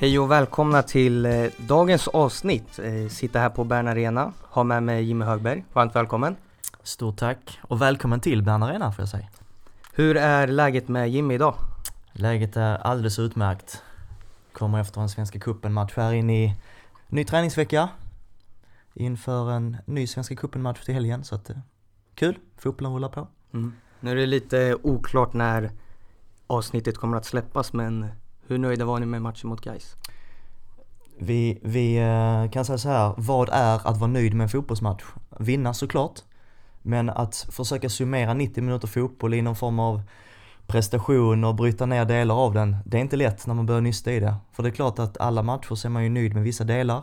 Hej och välkomna till eh, dagens avsnitt. Eh, sitter här på Bern Arena, har med mig Jimmy Högberg. Varmt välkommen. Stort tack och välkommen till Bern Arena får jag säga. Hur är läget med Jimmy idag? Läget är alldeles utmärkt. Kommer efter en Svenska cupen-match här in i ny träningsvecka. Inför en ny Svenska cupen-match till helgen så att eh, kul, fotbollen rullar på. Mm. Nu är det lite oklart när avsnittet kommer att släppas men hur nöjda var ni med matchen mot Gais? Vi, vi eh, kan säga så här, vad är att vara nöjd med en fotbollsmatch? Vinna såklart, men att försöka summera 90 minuter fotboll i någon form av prestation och bryta ner delar av den, det är inte lätt när man börjar nysta i det. För det är klart att alla matcher så är man ju nöjd med vissa delar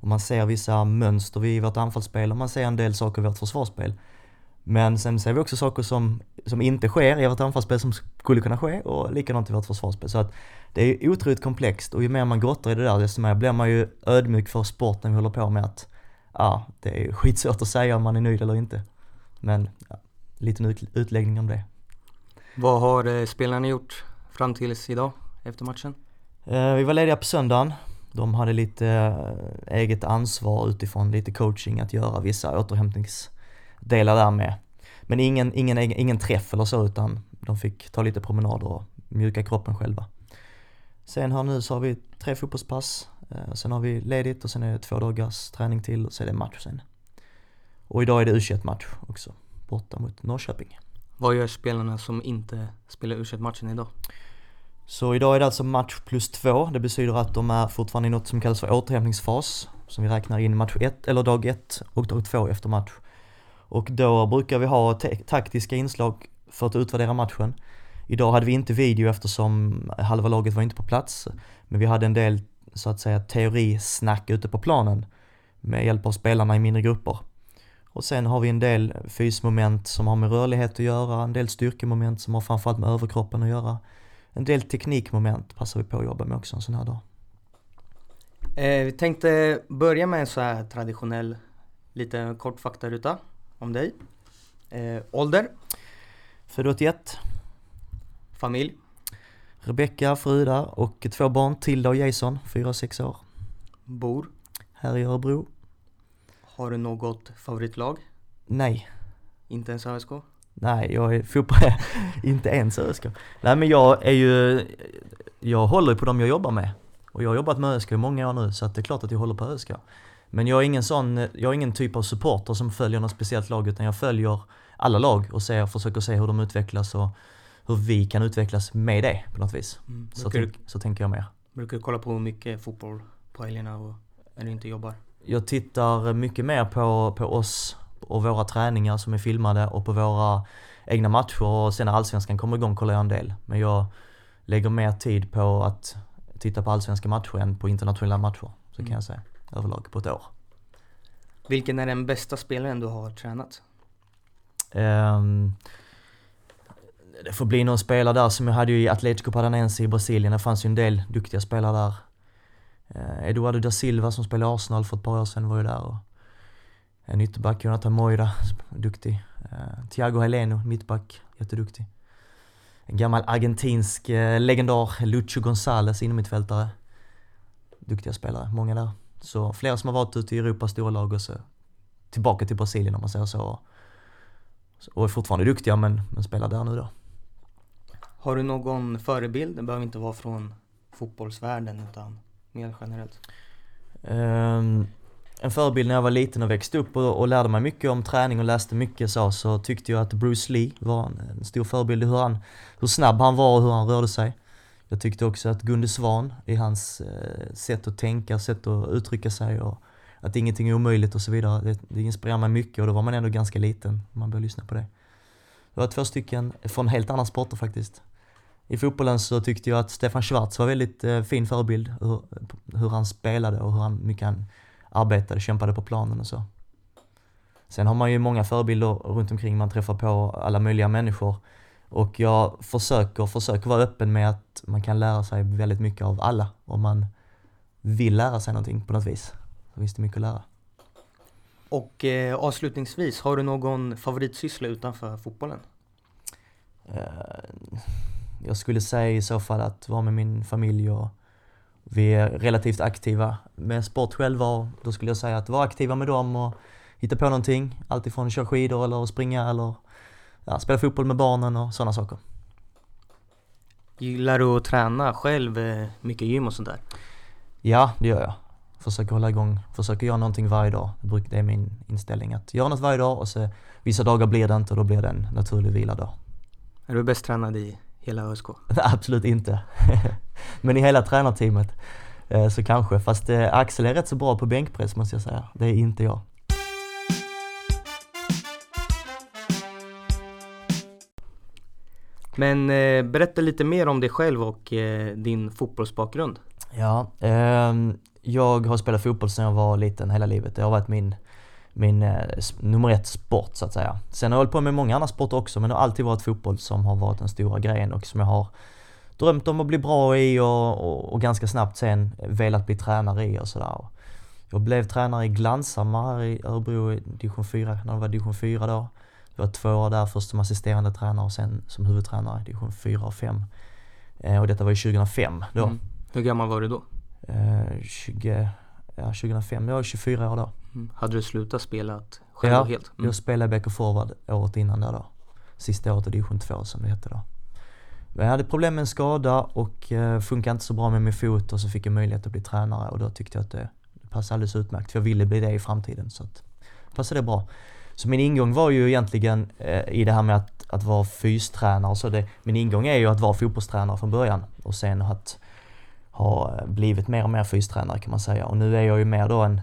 och man ser vissa mönster i vårt anfallsspel och man ser en del saker i vårt försvarsspel. Men sen ser vi också saker som, som inte sker i vårt anfallsspel som skulle kunna ske och likadant i vårt försvarsspel. Så att det är otroligt komplext och ju mer man grottar i det där desto mer blir man ju ödmjuk för sporten vi håller på med att ja, det är skitsvårt att säga om man är nöjd eller inte. Men ja, liten ut, utläggning om det. Vad har eh, spelarna gjort fram tills idag efter matchen? Eh, vi var lediga på söndagen. De hade lite eh, eget ansvar utifrån lite coaching att göra vissa återhämtningsdelar där med. Men ingen, ingen, ingen träff eller så utan de fick ta lite promenader och mjuka kroppen själva. Sen här nu så har vi tre fotbollspass, eh, sen har vi ledigt och sen är det två dagars träning till och så är det match sen. Och idag är det u match också, borta mot Norrköping. Vad gör spelarna som inte spelar u matchen idag? Så idag är det alltså match plus två. Det betyder att de är fortfarande i något som kallas för återhämtningsfas. Som vi räknar in match ett, eller dag ett och dag två efter match. Och då brukar vi ha taktiska inslag för att utvärdera matchen. Idag hade vi inte video eftersom halva laget var inte på plats. Men vi hade en del, så att säga, teorisnack ute på planen med hjälp av spelarna i mindre grupper. Och sen har vi en del fysmoment som har med rörlighet att göra, en del styrkemoment som har framförallt med överkroppen att göra. En del teknikmoment passar vi på att jobba med också en sån här dag. Eh, vi tänkte börja med en så här traditionell, liten kort faktaruta om dig. Eh, ålder? Född 81. Familj? Rebecka, Fruda och två barn, Tilda och Jason, 4 och 6 år. Bor? Här i Örebro. Har du något favoritlag? Nej. Inte ens ÖSK? Nej, jag är fotboll, inte ens ÖSK. Nej men jag är ju, jag håller på dem jag jobbar med. Och jag har jobbat med ÖSK i många år nu så att det är klart att jag håller på ÖSK. Men jag är ingen sån, jag är ingen typ av supporter som följer något speciellt lag utan jag följer alla lag och ser, försöker se hur de utvecklas och hur vi kan utvecklas med det på något vis. Mm. Så, tänk, så tänker jag mer. Brukar du kolla på mycket fotboll på helgerna och när du inte jobbar? Jag tittar mycket mer på, på oss och våra träningar som är filmade och på våra egna matcher och sen när allsvenskan kommer igång kollar jag en del. Men jag lägger mer tid på att titta på allsvenska matcher än på internationella matcher. Så mm. kan jag säga, överlag på ett år. Vilken är den bästa spelaren du har tränat? Um, det får bli någon spelare där som jag hade ju i Atletico Paranense i Brasilien. Det fanns ju en del duktiga spelare där. Eh, Eduardo da Silva som spelade i Arsenal för ett par år sedan var ju där. Och en ytterback, Jonathan Moira, duktig. Eh, Thiago Heleno, mittback, jätteduktig. En gammal argentinsk eh, legendar, Lucho Gonzales, innermittfältare. Duktiga spelare, många där. Så flera som har varit ute i Europas stora lag och så tillbaka till Brasilien om man säger så. Och är fortfarande duktiga men, men spelar där nu då. Har du någon förebild? Det behöver inte vara från fotbollsvärlden utan mer generellt. Um, en förebild när jag var liten och växte upp och, och, lärde mig mycket om träning och läste mycket så, så tyckte jag att Bruce Lee var en, en stor förebild i hur, han, hur snabb han var och hur han rörde sig. Jag tyckte också att Gunde Svan i hans eh, sätt att tänka, sätt att uttrycka sig och att ingenting är omöjligt och så vidare. Det, det inspirerar mig mycket och då var man ändå ganska liten om man började lyssna på det. Det var två stycken från helt andra sporter faktiskt. I fotbollen så tyckte jag att Stefan Schwarz var väldigt eh, fin förebild. Hur, hur han spelade och hur han, mycket han arbetade, kämpade på planen och så. Sen har man ju många förebilder runt omkring, man träffar på alla möjliga människor. Och jag försöker, försöker vara öppen med att man kan lära sig väldigt mycket av alla om man vill lära sig någonting på något vis. Så finns det mycket att lära. Och eh, avslutningsvis, har du någon favoritsyssla utanför fotbollen? Eh, jag skulle säga i så fall att vara med min familj och, Vi är relativt aktiva med sport själva då skulle jag säga att vara aktiva med dem och hitta på någonting. Alltifrån köra skidor eller springa eller ja, spela fotboll med barnen och sådana saker. Gillar du att träna själv, eh, mycket gym och sånt där? Ja, det gör jag. Försöker hålla igång, försöker göra någonting varje dag. Det är min inställning att göra något varje dag och så vissa dagar blir det inte och då blir det en naturlig viladag. Är du bäst tränad i hela ÖSK? Absolut inte. Men i hela tränarteamet eh, så kanske. Fast eh, Axel är rätt så bra på bänkpress måste jag säga. Det är inte jag. Men eh, berätta lite mer om dig själv och eh, din fotbollsbakgrund. Ja, eh, jag har spelat fotboll sedan jag var liten hela livet. Det har varit min, min eh, nummer ett sport så att säga. Sen har jag hållit på med många andra sporter också men det har alltid varit fotboll som har varit den stora grejen och som jag har drömt om att bli bra i och, och, och ganska snabbt sen velat bli tränare i och sådär. Jag blev tränare i Glanshammar i Örebro i division 4, när det var division 4 då. Jag var två år där, först som assisterande tränare och sen som huvudtränare i division 4 och 5. Eh, och detta var ju 2005 då. Mm. Hur gammal var du då? Eh, 20, ja 2005, jag var 24 år då. Mm. Hade du slutat spela själv ja, helt? Mm. jag spelade BK Forward året innan där då. Sista året i division 2 som det hette då. Men jag hade problem med en skada och eh, funkade inte så bra med min fot och så fick jag möjlighet att bli tränare och då tyckte jag att det passade alldeles utmärkt för jag ville bli det i framtiden så att passade det bra. Så min ingång var ju egentligen eh, i det här med att, att vara fystränare. Så det, min ingång är ju att vara fotbollstränare från början och sen att ha blivit mer och mer fystränare kan man säga. Och nu är jag ju mer då en,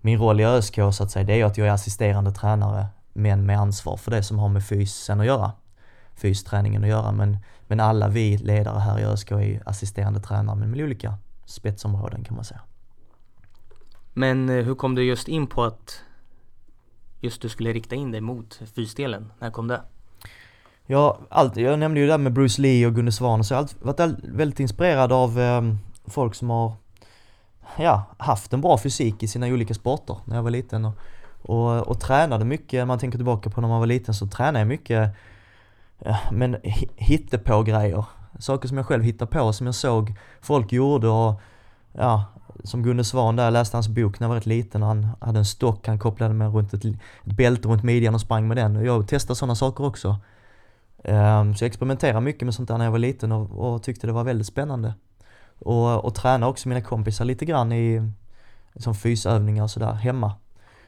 min roll i ÖSK så att säga, det är ju att jag är assisterande tränare men med ansvar för det som har med fysen att göra. Fysträningen att göra men, men alla vi ledare här i ÖSK är ju assisterande tränare men med olika spetsområden kan man säga. Men eh, hur kom du just in på att just du skulle rikta in dig mot fysdelen? När kom det? Ja, allt, jag nämnde ju det där med Bruce Lee och Gunde Svan så jag har varit väldigt inspirerad av eh, folk som har ja, haft en bra fysik i sina olika sporter när jag var liten och, och, och tränade mycket, man tänker tillbaka på när man var liten så tränade jag mycket ja, men hitte på grejer Saker som jag själv hittade på, som jag såg folk gjorde och ja, som Gunde Svan där, jag läste hans bok när jag var rätt liten. Han hade en stock han kopplade med runt ett, ett bälte runt midjan och sprang med den. Och jag testade sådana saker också. Um, så jag experimenterade mycket med sånt där när jag var liten och, och tyckte det var väldigt spännande. Och, och tränade också mina kompisar lite grann i liksom fysövningar och sådär hemma.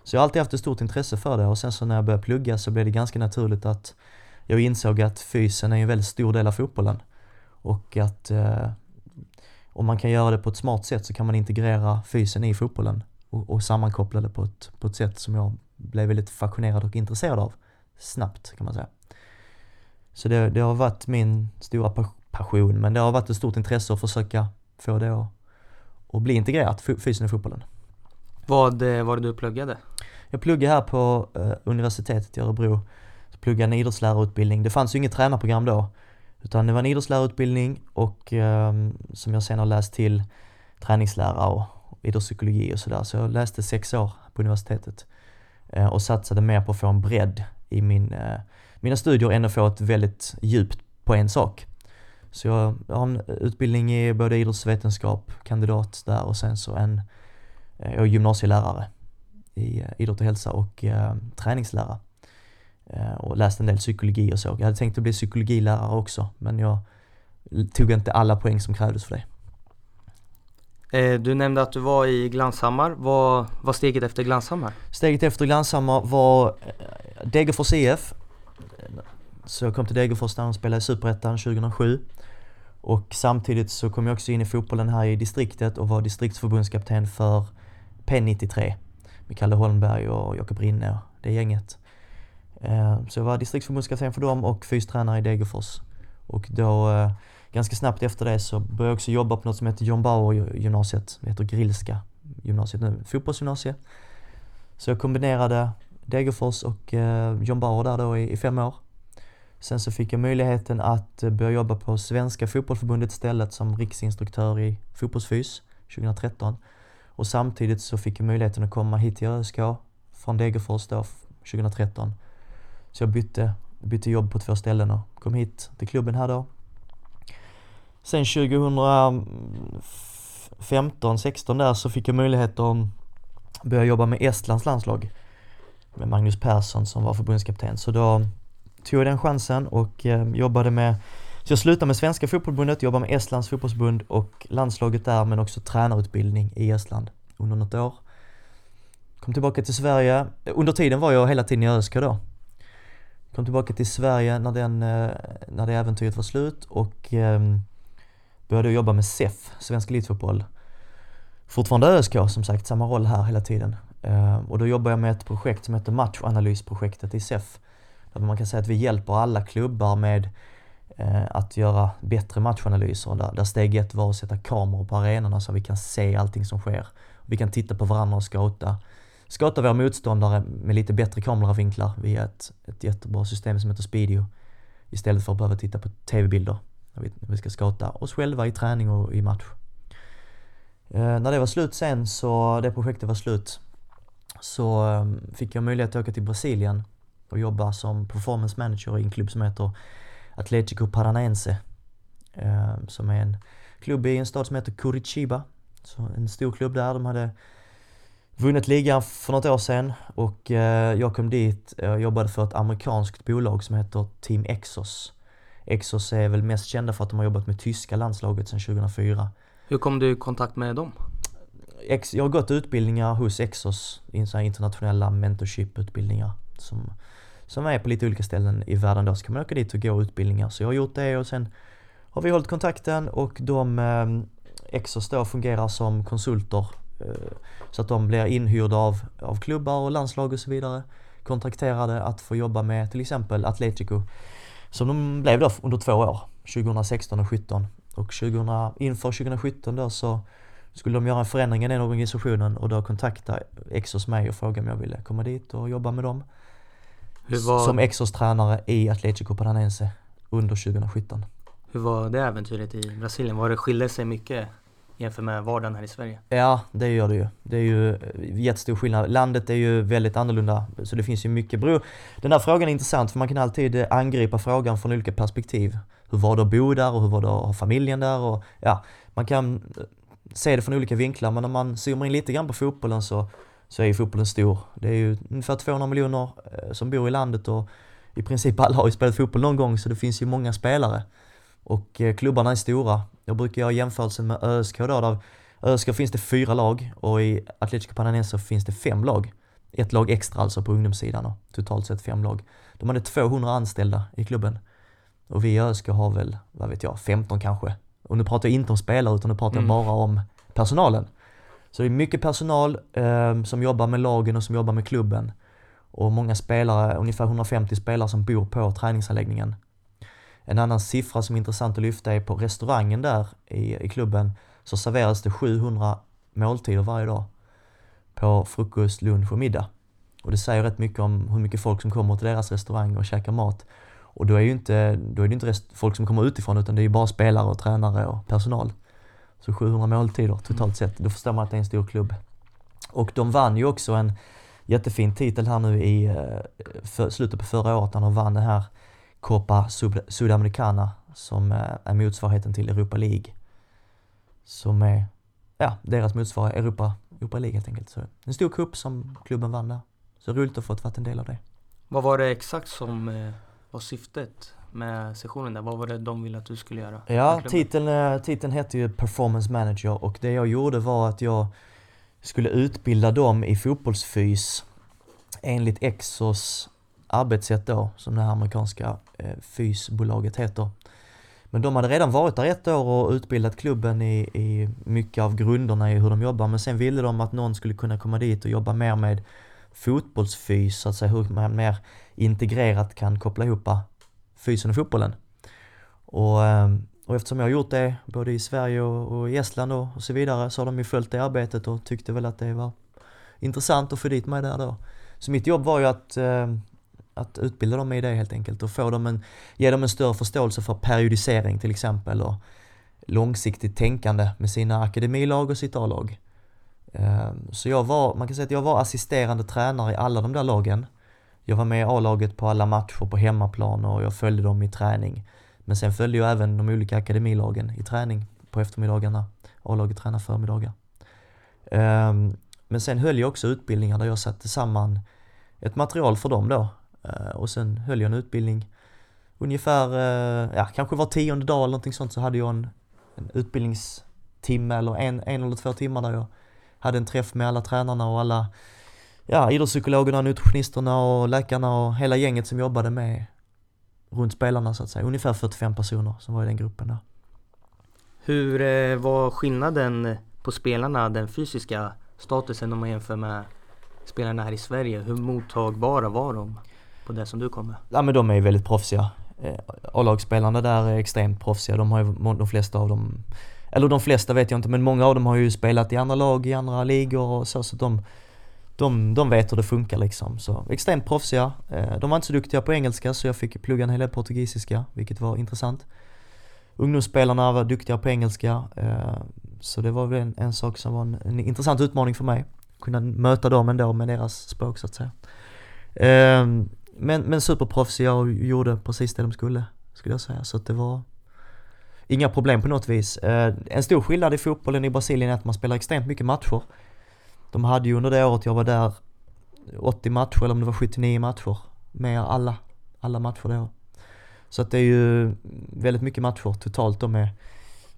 Så jag har alltid haft ett stort intresse för det och sen så när jag började plugga så blev det ganska naturligt att jag insåg att fysen är en väldigt stor del av fotbollen. Och att eh, om man kan göra det på ett smart sätt så kan man integrera fysen i fotbollen och, och sammankoppla det på ett, på ett sätt som jag blev väldigt fascinerad och intresserad av snabbt kan man säga. Så det, det har varit min stora passion men det har varit ett stort intresse att försöka få det att, att bli integrerat, fysen i fotbollen. Vad eh, var det du pluggade? Jag pluggade här på eh, universitetet i Örebro. Så pluggade en idrottslärarutbildning. Det fanns ju inget tränarprogram då utan det var en idrottslärarutbildning och eh, som jag sen har läst till träningslära och idrottspsykologi och sådär. Så jag läste sex år på universitetet eh, och satsade mer på att få en bredd i min, eh, mina studier än att få ett väldigt djupt på en sak. Så jag, jag har en utbildning i både idrottsvetenskap, kandidat där och sen så en eh, jag är gymnasielärare i eh, idrott och hälsa och eh, träningslära. Eh, och läst en del psykologi och så. Jag hade tänkt att bli psykologilärare också men jag tog inte alla poäng som krävdes för det. Eh, du nämnde att du var i Glanshammar. Vad var steget efter Glanshammar? Steget efter Glanshammar var eh, Degerfors IF. Så jag kom till Degerfors där de spelade i Superettan 2007. Och samtidigt så kom jag också in i fotbollen här i distriktet och var distriktsförbundskapten för P93 med Kalle Holmberg och Jakob Rinne och det gänget. Eh, så jag var distriktsförbundskapten för dem och fystränare i Degerfors. Och då eh, ganska snabbt efter det så började jag också jobba på något som heter John Bauer gymnasiet. Det heter Grillska gymnasiet nu, fotbollsgymnasiet. Så jag kombinerade Degerfors och eh, John Bauer där då i, fem år. Sen så fick jag möjligheten att börja jobba på Svenska fotbollförbundet istället som riksinstruktör i fotbollsfys 2013. Och samtidigt så fick jag möjligheten att komma hit till ÖSK från Degerfors då 2013 så jag bytte, bytte jobb på två ställen och kom hit till klubben här då. Sen 2015-16 där så fick jag möjlighet att börja jobba med Estlands landslag. Med Magnus Persson som var förbundskapten. Så då tog jag den chansen och eh, jobbade med så jag slutade med Svenska fotbollförbundet, jobbade med Estlands fotbollsbund och landslaget där men också tränarutbildning i Estland under något år. Kom tillbaka till Sverige. Under tiden var jag hela tiden i ÖSK då. Kom tillbaka till Sverige när, den, eh, när det äventyret var slut och ehm, började jobba med SEF, Svensk Elitfotboll. Fortfarande ÖSK som sagt, samma roll här hela tiden. Ehm, och då jobbar jag med ett projekt som heter Matchanalysprojektet i SEF. Där man kan säga att vi hjälper alla klubbar med eh, att göra bättre matchanalyser. Där, där steg ett var att sätta kameror på arenorna så vi kan se allting som sker. Vi kan titta på varandra och scouta scouta våra motståndare med lite bättre kameravinklar via ett, ett jättebra system som heter Speedio. Istället för att behöva titta på tv-bilder när vi, när vi ska skata oss själva i träning och i match. Eh, när det var slut sen, så det projektet var slut, så eh, fick jag möjlighet att åka till Brasilien och jobba som performance manager i en klubb som heter Atletico Paranaense. Eh, som är en klubb i en stad som heter Curitiba. Så en stor klubb där. De hade vunnit ligan för något år sedan och eh, jag kom dit och jobbade för ett amerikanskt bolag som heter Team Exos. Exos är väl mest kända för att de har jobbat med tyska landslaget sedan 2004. Hur kom du i kontakt med dem? Jag har gått utbildningar hos Exos, internationella mentorship-utbildningar som, som är på lite olika ställen i världen då. Så kan man åka dit och gå utbildningar. Så jag har gjort det och sen har vi hållit kontakten och de eh, Exos då fungerar som konsulter Eh, så att de blir inhyrda av, av klubbar och landslag och så vidare. Kontrakterade att få jobba med till exempel Atletico. Som de blev då under två år, 2016 och 2017. Och 2000, inför 2017 då så skulle de göra en förändring i den organisationen och då kontaktade Exos mig och frågade om jag ville komma dit och jobba med dem. Var... Som Exos tränare i Atletico Paranense under 2017. Hur var det äventyret i Brasilien? Var det skilde sig mycket jämfört med vardagen här i Sverige? Ja, det gör det ju. Det är ju eh, jättestor skillnad. Landet är ju väldigt annorlunda, så det finns ju mycket bero. Den här frågan är intressant för man kan alltid eh, angripa frågan från olika perspektiv. Hur var det att bo där och hur var det att ha familjen där och ja, man kan eh, se det från olika vinklar men om man zoomar in lite grann på fotbollen så, så är ju fotbollen stor. Det är ju ungefär 200 miljoner som bor i landet och i princip alla har ju spelat fotboll någon gång så det finns ju många spelare. Och klubbarna är stora. Jag brukar göra jämförelsen med ÖSK då, där ÖSK finns det fyra lag och i Atletico Paranaense finns det fem lag. Ett lag extra alltså på ungdomssidan och totalt sett fem lag. De hade 200 anställda i klubben. Och vi i ÖSK har väl, vad vet jag, 15 kanske. Och nu pratar jag inte om spelare utan nu pratar jag mm. bara om personalen. Så det är mycket personal eh, som jobbar med lagen och som jobbar med klubben. Och många spelare, ungefär 150 spelare som bor på träningsanläggningen. En annan siffra som är intressant att lyfta är på restaurangen där i, i klubben så serveras det 700 måltider varje dag på frukost, lunch och middag. Och det säger rätt mycket om hur mycket folk som kommer till deras restaurang och käkar mat. Och då är, ju inte, då är det inte folk som kommer utifrån utan det är ju bara spelare och tränare och personal. Så 700 måltider totalt sett, då förstår man att det är en stor klubb. Och de vann ju också en jättefin titel här nu i eh, för, slutet på förra året när de vann det här Copa Sudamericana som är motsvarigheten till Europa League. Som är, ja, deras motsvarighet, Europa, Europa League helt enkelt. Så en stor cup som klubben vann där. Så roligt att få vara en del av det. Vad var det exakt som eh, var syftet med sessionen där? Vad var det de ville att du skulle göra? Ja, titeln, eh, titeln hette ju Performance Manager och det jag gjorde var att jag skulle utbilda dem i fotbollsfys enligt Exos arbetssätt då, som det här amerikanska eh, fysbolaget heter. Men de hade redan varit där ett år och utbildat klubben i, i mycket av grunderna i hur de jobbar, men sen ville de att någon skulle kunna komma dit och jobba mer med fotbollsfys, så att säga, hur man mer integrerat kan koppla ihop fysen och fotbollen. Och, eh, och eftersom jag har gjort det både i Sverige och, och i Estland och, och så vidare så har de ju följt det arbetet och tyckte väl att det var intressant att få dit mig där då. Så mitt jobb var ju att eh, att utbilda dem i det helt enkelt och få dem en, ge dem en större förståelse för periodisering till exempel och långsiktigt tänkande med sina akademilag och sitt A-lag. Ehm, så jag var, man kan säga att jag var assisterande tränare i alla de där lagen. Jag var med i A-laget på alla matcher på hemmaplan och jag följde dem i träning. Men sen följde jag även de olika akademilagen i träning på eftermiddagarna. A-laget tränar förmiddagar. Ehm, men sen höll jag också utbildningar där jag satte samman ett material för dem då. Eh, och sen höll jag en utbildning ungefär, eh, ja kanske var tionde dag eller någonting sånt så hade jag en, en utbildningstimme eller en, en eller två timmar där jag hade en träff med alla tränarna och alla ja, idrottspsykologerna, nutritionisterna och läkarna och hela gänget som jobbade med runt spelarna så att säga. Ungefär 45 personer som var i den gruppen där. Hur eh, var skillnaden på spelarna, den fysiska statusen om man jämför med spelarna här i Sverige? Hur mottagbara var de på det som du kommer? Ja men de är ju väldigt proffsiga. Eh, A-lagsspelarna där är extremt proffsiga. De har ju de flesta av dem, eller de flesta vet jag inte, men många av dem har ju spelat i andra lag, i andra ligor och så, så de de, de vet hur det funkar liksom. Så extremt proffsiga. Eh, de var inte så duktiga på engelska så jag fick plugga en hel del portugisiska, vilket var intressant. Ungdomsspelarna var duktiga på engelska, eh, så det var väl en, en sak som var en, en, intressant utmaning för mig. Kunna möta dem ändå med deras språk så att säga. Ehm, men, men superproffsiga och gjorde precis det de skulle, skulle jag säga. Så att det var inga problem på något vis. Eh, en stor skillnad i fotbollen i Brasilien är att man spelar extremt mycket matcher. De hade ju under det året jag var där 80 matcher eller om det var 79 matcher med alla, alla matcher då. Så att det är ju väldigt mycket matcher totalt då med,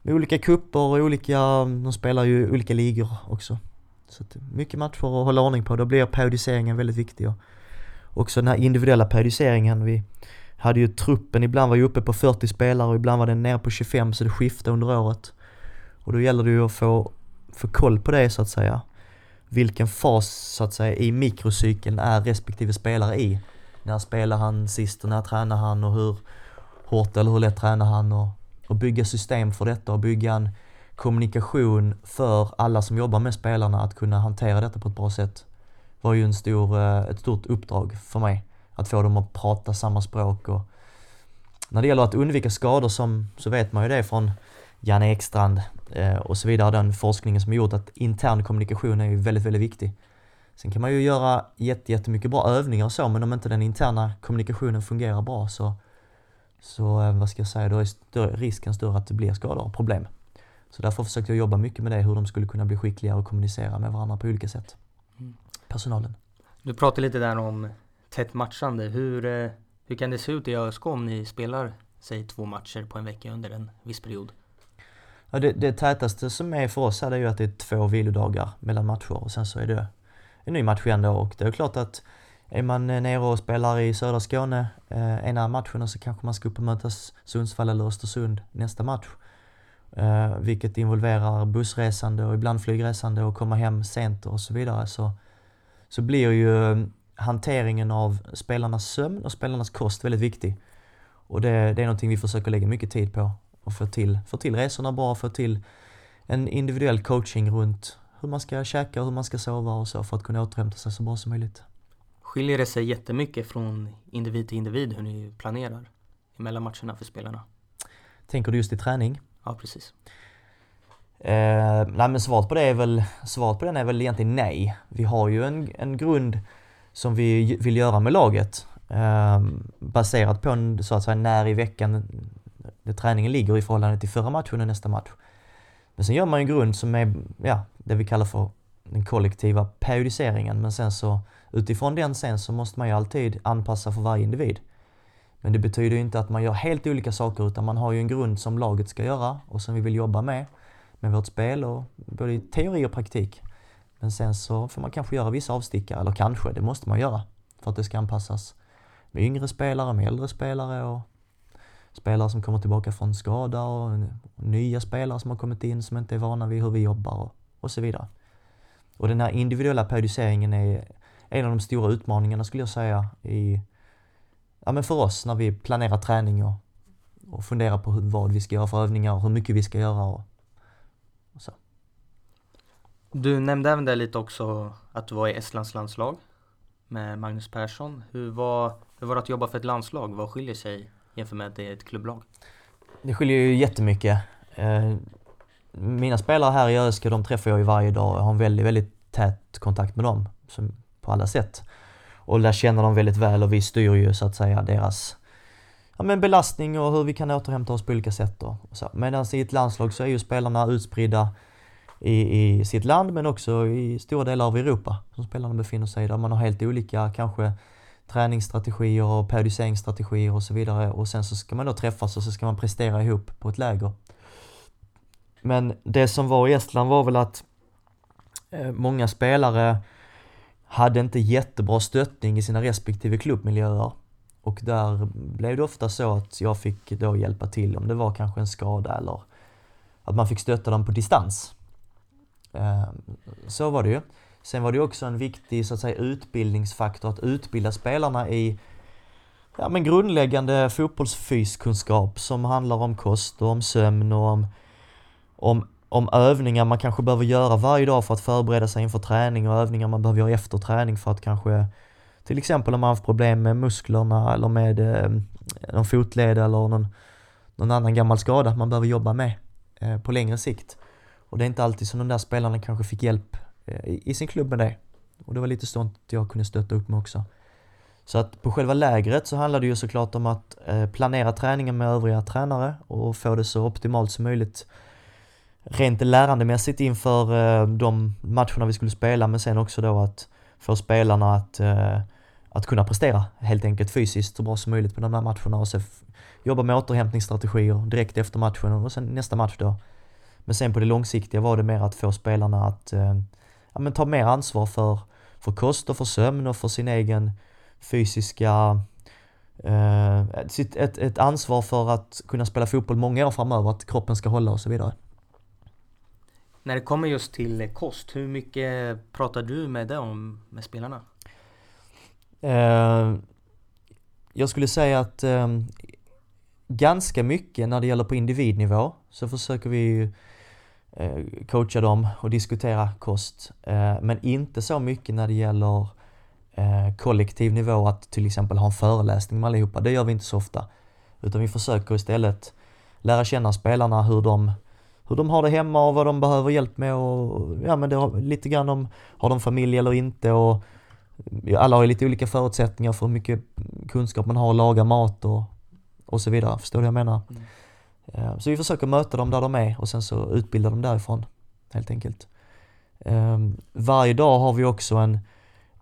med olika kupper och olika, de spelar ju olika ligor också. Så att mycket matcher att hålla ordning på, då blir periodiseringen väldigt viktig. Och också den här individuella periodiseringen, vi hade ju truppen, ibland var ju uppe på 40 spelare och ibland var den nere på 25 så det skiftade under året. Och då gäller det ju att få, få koll på det så att säga vilken fas så att säga i mikrocykeln är respektive spelare i. När spelar han sist och när tränar han och hur hårt eller hur lätt tränar han och, och bygga system för detta och bygga en kommunikation för alla som jobbar med spelarna att kunna hantera detta på ett bra sätt var ju en stor, eh, ett stort uppdrag för mig. Att få dem att prata samma språk och när det gäller att undvika skador som, så vet man ju det från Janne Ekstrand eh, och så vidare, den forskningen som har gjort att intern kommunikation är ju väldigt, väldigt viktig. Sen kan man ju göra jättemycket bra övningar och så, men om inte den interna kommunikationen fungerar bra så, så eh, vad ska jag säga, då är större, risken större att det blir skador och problem. Så därför försökte jag jobba mycket med det, hur de skulle kunna bli skickligare och kommunicera med varandra på olika sätt. Personalen. Du pratade lite där om tätt matchande. Hur, eh, hur kan det se ut i ÖSK om ni spelar, säg två matcher på en vecka under en viss period? Ja, det, det tätaste som är för oss är ju att det är två vilodagar mellan matcher och sen så är det en ny match igen då och det är klart att är man nere och spelar i södra Skåne eh, ena matchen så kanske man ska upp och möta Sundsvall eller Östersund nästa match. Eh, vilket involverar bussresande och ibland flygresande och komma hem sent och så vidare. Så, så blir ju hanteringen av spelarnas sömn och spelarnas kost väldigt viktig. Och det, det är någonting vi försöker lägga mycket tid på och få till, få till resorna bra, få till en individuell coaching runt hur man ska käka och hur man ska sova och så för att kunna återhämta sig så bra som möjligt. Skiljer det sig jättemycket från individ till individ hur ni planerar mellan matcherna för spelarna? Tänker du just i träning? Ja, precis. Eh, nej men svaret på det är väl, svaret på den är väl egentligen nej. Vi har ju en, en grund som vi vill göra med laget. Eh, baserat på en, så att säga, när i veckan det träningen ligger i förhållande till förra matchen och nästa match. Men sen gör man en grund som är, ja, det vi kallar för den kollektiva periodiseringen. Men sen så utifrån den sen så måste man ju alltid anpassa för varje individ. Men det betyder ju inte att man gör helt olika saker utan man har ju en grund som laget ska göra och som vi vill jobba med, med vårt spel och både i teori och praktik. Men sen så får man kanske göra vissa avstickare, eller kanske, det måste man göra för att det ska anpassas med yngre spelare, med äldre spelare och spelare som kommer tillbaka från skada och nya spelare som har kommit in som inte är vana vid hur vi jobbar och, och så vidare. Och den här individuella periodiseringen är en av de stora utmaningarna skulle jag säga i, ja men för oss när vi planerar träning och, och funderar på hur, vad vi ska göra för övningar och hur mycket vi ska göra och. Du nämnde även det lite också att du var i Estlands landslag med Magnus Persson. Hur var, hur var det att jobba för ett landslag? Vad skiljer sig jämfört med att det är ett klubblag? Det skiljer ju jättemycket. Eh, mina spelare här i ÖSK, de träffar jag ju varje dag. Jag har en väldigt, väldigt tät kontakt med dem på alla sätt. Och lär känna dem väldigt väl och vi styr ju så att säga deras ja, men belastning och hur vi kan återhämta oss på olika sätt. Då, och så. Medan i ett landslag så är ju spelarna utspridda i, i sitt land men också i stora delar av Europa som spelarna befinner sig i, där man har helt olika kanske träningsstrategier och periodiseringsstrategier och så vidare och sen så ska man då träffas och så ska man prestera ihop på ett läger. Men det som var i Estland var väl att eh, många spelare hade inte jättebra stöttning i sina respektive klubbmiljöer. Och där blev det ofta så att jag fick då hjälpa till om det var kanske en skada eller att man fick stötta dem på distans. Ehm, så var det ju. Sen var det också en viktig så att säga utbildningsfaktor att utbilda spelarna i ja, men grundläggande fotbollsfyskunskap som handlar om kost och om sömn och om, om, om övningar man kanske behöver göra varje dag för att förbereda sig inför träning och övningar man behöver göra efter träning för att kanske till exempel om man har haft problem med musklerna eller med eh, någon fotled eller någon, någon annan gammal skada man behöver jobba med eh, på längre sikt. Och det är inte alltid som de där spelarna kanske fick hjälp eh, i sin klubb med det. Och det var lite sånt jag kunde stötta upp med också. Så att på själva lägret så handlar det ju såklart om att eh, planera träningen med övriga tränare och få det så optimalt som möjligt rent lärandemässigt inför eh, de matcherna vi skulle spela men sen också då att få spelarna att, att kunna prestera helt enkelt fysiskt så bra som möjligt på de här matcherna och sen jobba med återhämtningsstrategier direkt efter matchen och sen nästa match då men sen på det långsiktiga var det mer att få spelarna att eh, ja, men ta mer ansvar för, för kost och för sömn och för sin egen fysiska eh, ett, ett, ett ansvar för att kunna spela fotboll många år framöver, att kroppen ska hålla och så vidare. När det kommer just till kost, hur mycket pratar du med det om med spelarna? Eh, jag skulle säga att eh, ganska mycket när det gäller på individnivå så försöker vi Eh, coacha dem och diskutera kost. Eh, men inte så mycket när det gäller eh, kollektiv nivå att till exempel ha en föreläsning med allihopa. Det gör vi inte så ofta. Utan vi försöker istället lära känna spelarna hur de, hur de har det hemma och vad de behöver hjälp med och ja men det har lite grann om, har de familj eller inte och alla har ju lite olika förutsättningar för hur mycket kunskap man har att laga mat och, och så vidare. Förstår du vad jag menar? Mm. Ehm, så vi försöker möta dem där de är och sen så utbilda dem därifrån helt enkelt. Ehm, varje dag har vi också en,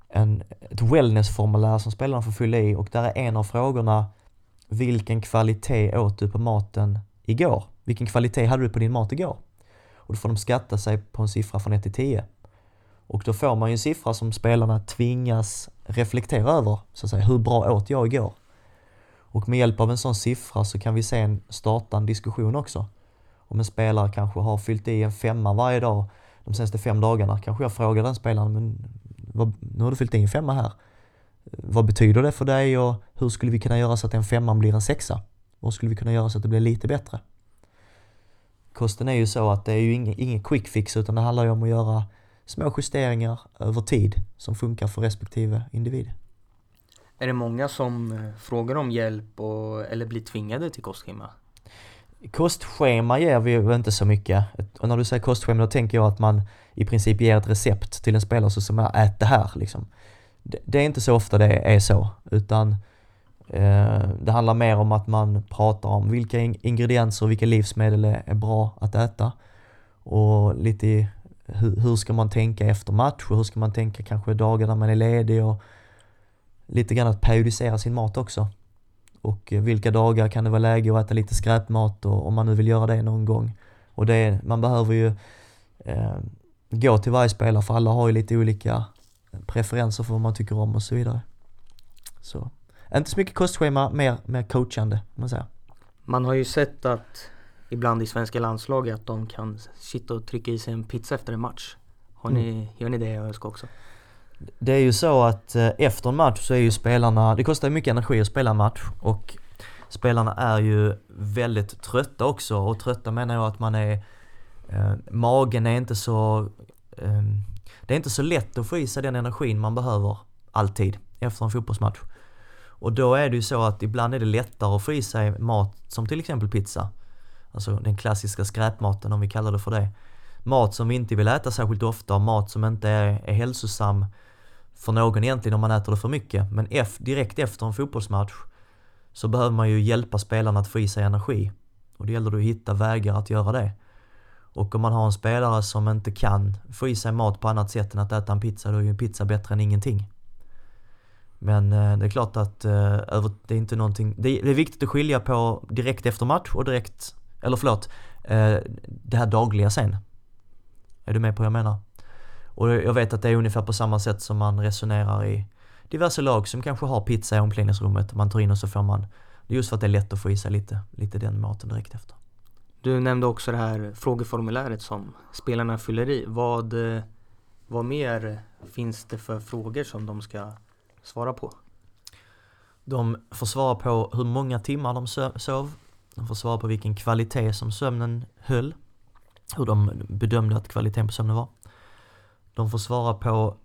en, ett wellnessformulär som spelarna får fylla i och där är en av frågorna vilken kvalitet åt du på maten igår? Vilken kvalitet hade du på din mat igår? Och då får de skatta sig på en siffra från 1 till 10. Och då får man ju en siffra som spelarna tvingas reflektera över, så att säga, hur bra åt jag igår? Och med hjälp av en sån siffra så kan vi sen starta en diskussion också. Om en spelare kanske har fyllt i en femma varje dag de senaste fem dagarna, kanske jag frågar den spelaren, men vad, nu har du fyllt i en femma här. Vad betyder det för dig och hur skulle vi kunna göra så att den femman blir en sexa? Vad skulle vi kunna göra så att det blir lite bättre? Kosten är ju så att det är ju ingen, ingen quick fix utan det handlar ju om att göra små justeringar över tid som funkar för respektive individ. Är det många som eh, frågar om hjälp och, eller blir tvingade till kostschema? Kostschema ger vi ju inte så mycket. Och när du säger kostschema då tänker jag att man i princip ger ett recept till en spelare som är ät det här liksom. Det, är inte så ofta det är så utan eh, det handlar mer om att man pratar om vilka ingredienser och vilka livsmedel är bra att äta. Och lite hur, hur ska man tänka efter match och hur ska man tänka kanske dagar när man är ledig och lite grann att periodisera sin mat också. Och eh, vilka dagar kan det vara läge att äta lite skräpmat och om man nu vill göra det någon gång. Och det man behöver ju eh, gå till varje spelare för alla har ju lite olika preferenser för vad man tycker om och så vidare. Så inte så mycket kostschema, mer, mer coachande om man säger. Man har ju sett att ibland i svenska landslaget att de kan sitta och trycka i sig en pizza efter en match. Har ni, mm. Gör ni det i ÖSK också? Det är ju så att eh, efter en match så är ju spelarna, det kostar ju mycket energi att spela en match och spelarna är ju väldigt trötta också och trötta menar jag att man är, eh, magen är inte så, eh, det är inte så lätt att få i sig den energin man behöver alltid efter en fotbollsmatch. Och då är det ju så att ibland är det lättare att få i sig mat som till exempel pizza. Alltså den klassiska skräpmaten om vi kallar det för det. Mat som vi inte vill äta särskilt ofta, mat som inte är, är hälsosam för någon egentligen om man äter det för mycket. Men direkt efter en fotbollsmatch så behöver man ju hjälpa spelarna att få i sig energi. Och det gäller då att hitta vägar att göra det. Och om man har en spelare som inte kan få i sig mat på annat sätt än att äta en pizza, då är ju en pizza bättre än ingenting. Men eh, det är klart att eh, det är inte någonting, det är viktigt att skilja på direkt efter match och direkt, eller förlåt, eh, det här dagliga sen. Är du med på vad jag menar? Och jag vet att det är ungefär på samma sätt som man resonerar i diverse lag som kanske har pizza i omklädningsrummet. Man tar in och så får man, just för att det är lätt att få i sig lite, lite den maten direkt efter. Du nämnde också det här frågeformuläret som spelarna fyller i. Vad, vad mer finns det för frågor som de ska svara på? De får svara på hur många timmar de sov. De får svara på vilken kvalitet som sömnen höll. Hur de bedömde att kvaliteten på sömnen var. De får svara på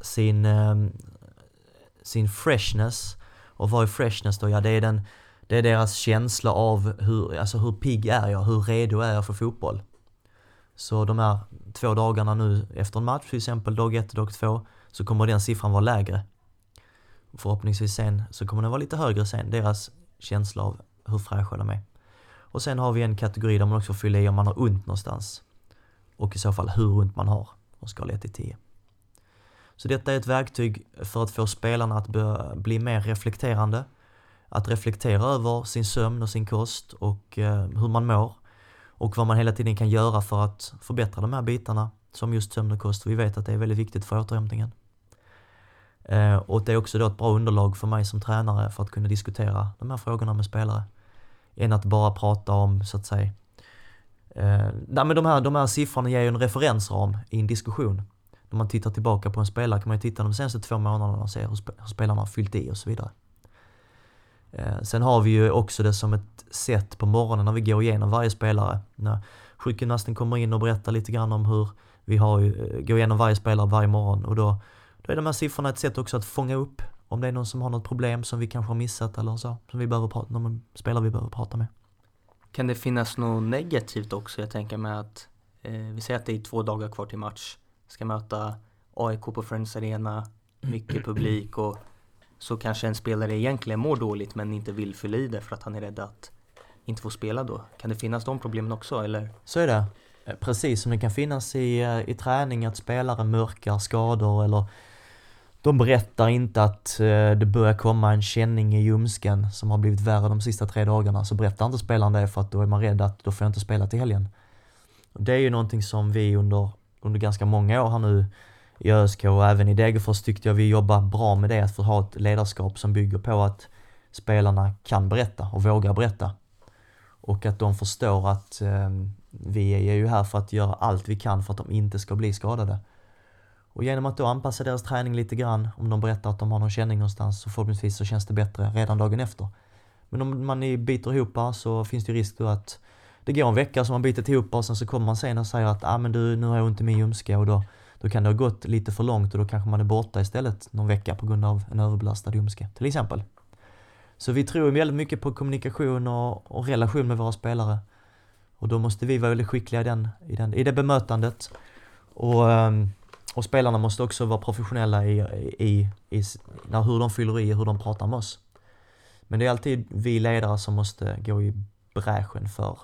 sin, ehm, sin freshness. Och vad är freshness då? Ja, det är, den, det är deras känsla av hur, alltså hur pigg är jag? Hur redo är jag för fotboll? Så de här två dagarna nu efter en match, till exempel dag ett och dag två, så kommer den siffran vara lägre. Förhoppningsvis sen så kommer den vara lite högre sen, deras känsla av hur fräscha de är. Och sen har vi en kategori där man också fyller i om man har ont någonstans. Och i så fall hur ont man har, från skala 1 till 10. Så detta är ett verktyg för att få spelarna att bli mer reflekterande. Att reflektera över sin sömn och sin kost och eh, hur man mår. Och vad man hela tiden kan göra för att förbättra de här bitarna som just sömn och kost. Vi vet att det är väldigt viktigt för återhämtningen. Eh, och det är också då ett bra underlag för mig som tränare för att kunna diskutera de här frågorna med spelare. Än att bara prata om, så att säga, eh, nej, men de, här, de här siffrorna ger ju en referensram i en diskussion. När man tittar tillbaka på en spelare kan man ju titta de senaste två månaderna och se hur, hur spelarna har fyllt i och så vidare. Eh, sen har vi ju också det som ett sätt på morgonen när vi går igenom varje spelare. När sjukgymnasten kommer in och berättar lite grann om hur vi har, eh, går igenom varje spelare varje morgon och då då är de här siffrorna ett sätt också att fånga upp om det är någon som har något problem som vi kanske har missat eller så, som vi behöver prata, någon spelare vi behöver prata med. Kan det finnas något negativt också? Jag tänker med att eh, vi säger att det är två dagar kvar till match. Ska möta AIK på Friends Arena, mycket publik och så kanske en spelare egentligen mår dåligt men inte vill fylla i det för att han är rädd att inte få spela då. Kan det finnas de problemen också eller? Så är det. Eh, precis som det kan finnas i, eh, i träning att spelare mörkar skador eller de berättar inte att eh, det börjar komma en känning i ljumsken som har blivit värre de sista tre dagarna. Så berättar inte spelaren det för att då är man rädd att då får jag inte spela till helgen. Det är ju någonting som vi under, under ganska många år här nu i ÖSK och även i Degerfors tyckte jag vi jobbar bra med det, att få ha ett ledarskap som bygger på att spelarna kan berätta och vågar berätta. Och att de förstår att eh, vi är ju här för att göra allt vi kan för att de inte ska bli skadade. Och genom att då anpassa deras träning lite grann, om de berättar att de har någon känning någonstans, så förhoppningsvis så känns det bättre redan dagen efter. Men om man biter ihop så finns det risk då att det går en vecka som man bitit ihop och sen så kommer man sen och säger att ah, men du, nu har jag ont i min ljumske och då, då kan det ha gått lite för långt och då kanske man är borta istället någon vecka på grund av en överbelastad ljumske till exempel. Så vi tror väldigt mycket på kommunikation och, och relation med våra spelare. Och då måste vi vara väldigt skickliga i, den, i, den, i det bemötandet. Och um, och spelarna måste också vara professionella i, i, i när, hur de fyller i, hur de pratar med oss. Men det är alltid vi ledare som måste gå i bräschen för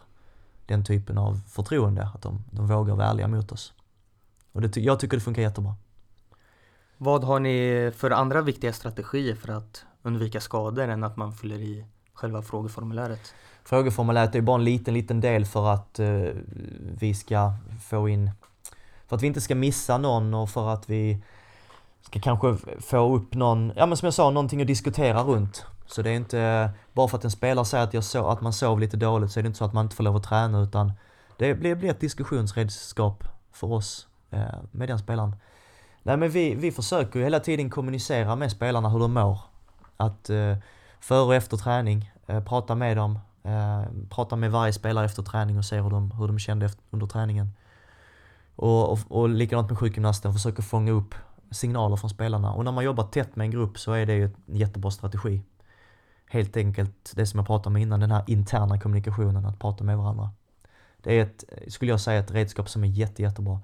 den typen av förtroende, att de, de vågar vara ärliga mot oss. Och det, jag tycker det funkar jättebra. Vad har ni för andra viktiga strategier för att undvika skador än att man fyller i själva frågeformuläret? Frågeformuläret är bara en liten, liten del för att uh, vi ska få in för att vi inte ska missa någon och för att vi ska kanske få upp någon, ja men som jag sa, någonting att diskutera runt. Så det är inte, bara för att en spelare säger att, jag sov, att man sov lite dåligt så är det inte så att man inte får lov att träna utan det blir, blir ett diskussionsredskap för oss eh, med den spelaren. Nej men vi, vi försöker ju hela tiden kommunicera med spelarna hur de mår. Att eh, före och efter träning, eh, prata med dem, eh, prata med varje spelare efter träning och se hur de, hur de kände efter, under träningen. Och, och, och likadant med sjukgymnasten, försöker fånga upp signaler från spelarna. Och när man jobbar tätt med en grupp så är det ju en jättebra strategi. Helt enkelt det som jag pratade om innan, den här interna kommunikationen, att prata med varandra. Det är ett, skulle jag säga, ett redskap som är jätte, jättebra.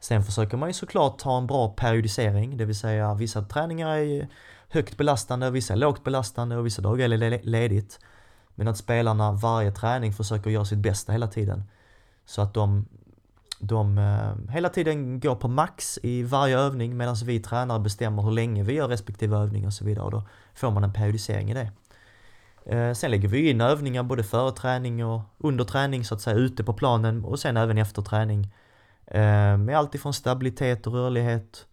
Sen försöker man ju såklart ha en bra periodisering, det vill säga vissa träningar är högt belastande, vissa är lågt belastande och vissa dagar är det ledigt. Men att spelarna varje träning försöker göra sitt bästa hela tiden. Så att de, de eh, hela tiden går på max i varje övning medan vi tränare bestämmer hur länge vi gör respektive övning och så vidare. Och då får man en periodisering i det. Eh, sen lägger vi in övningar både före träning och under träning så att säga ute på planen och sen även efter träning. Eh, med allt ifrån stabilitet och rörlighet,